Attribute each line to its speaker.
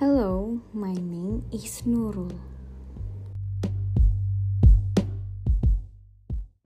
Speaker 1: Hello, my name is Nurul.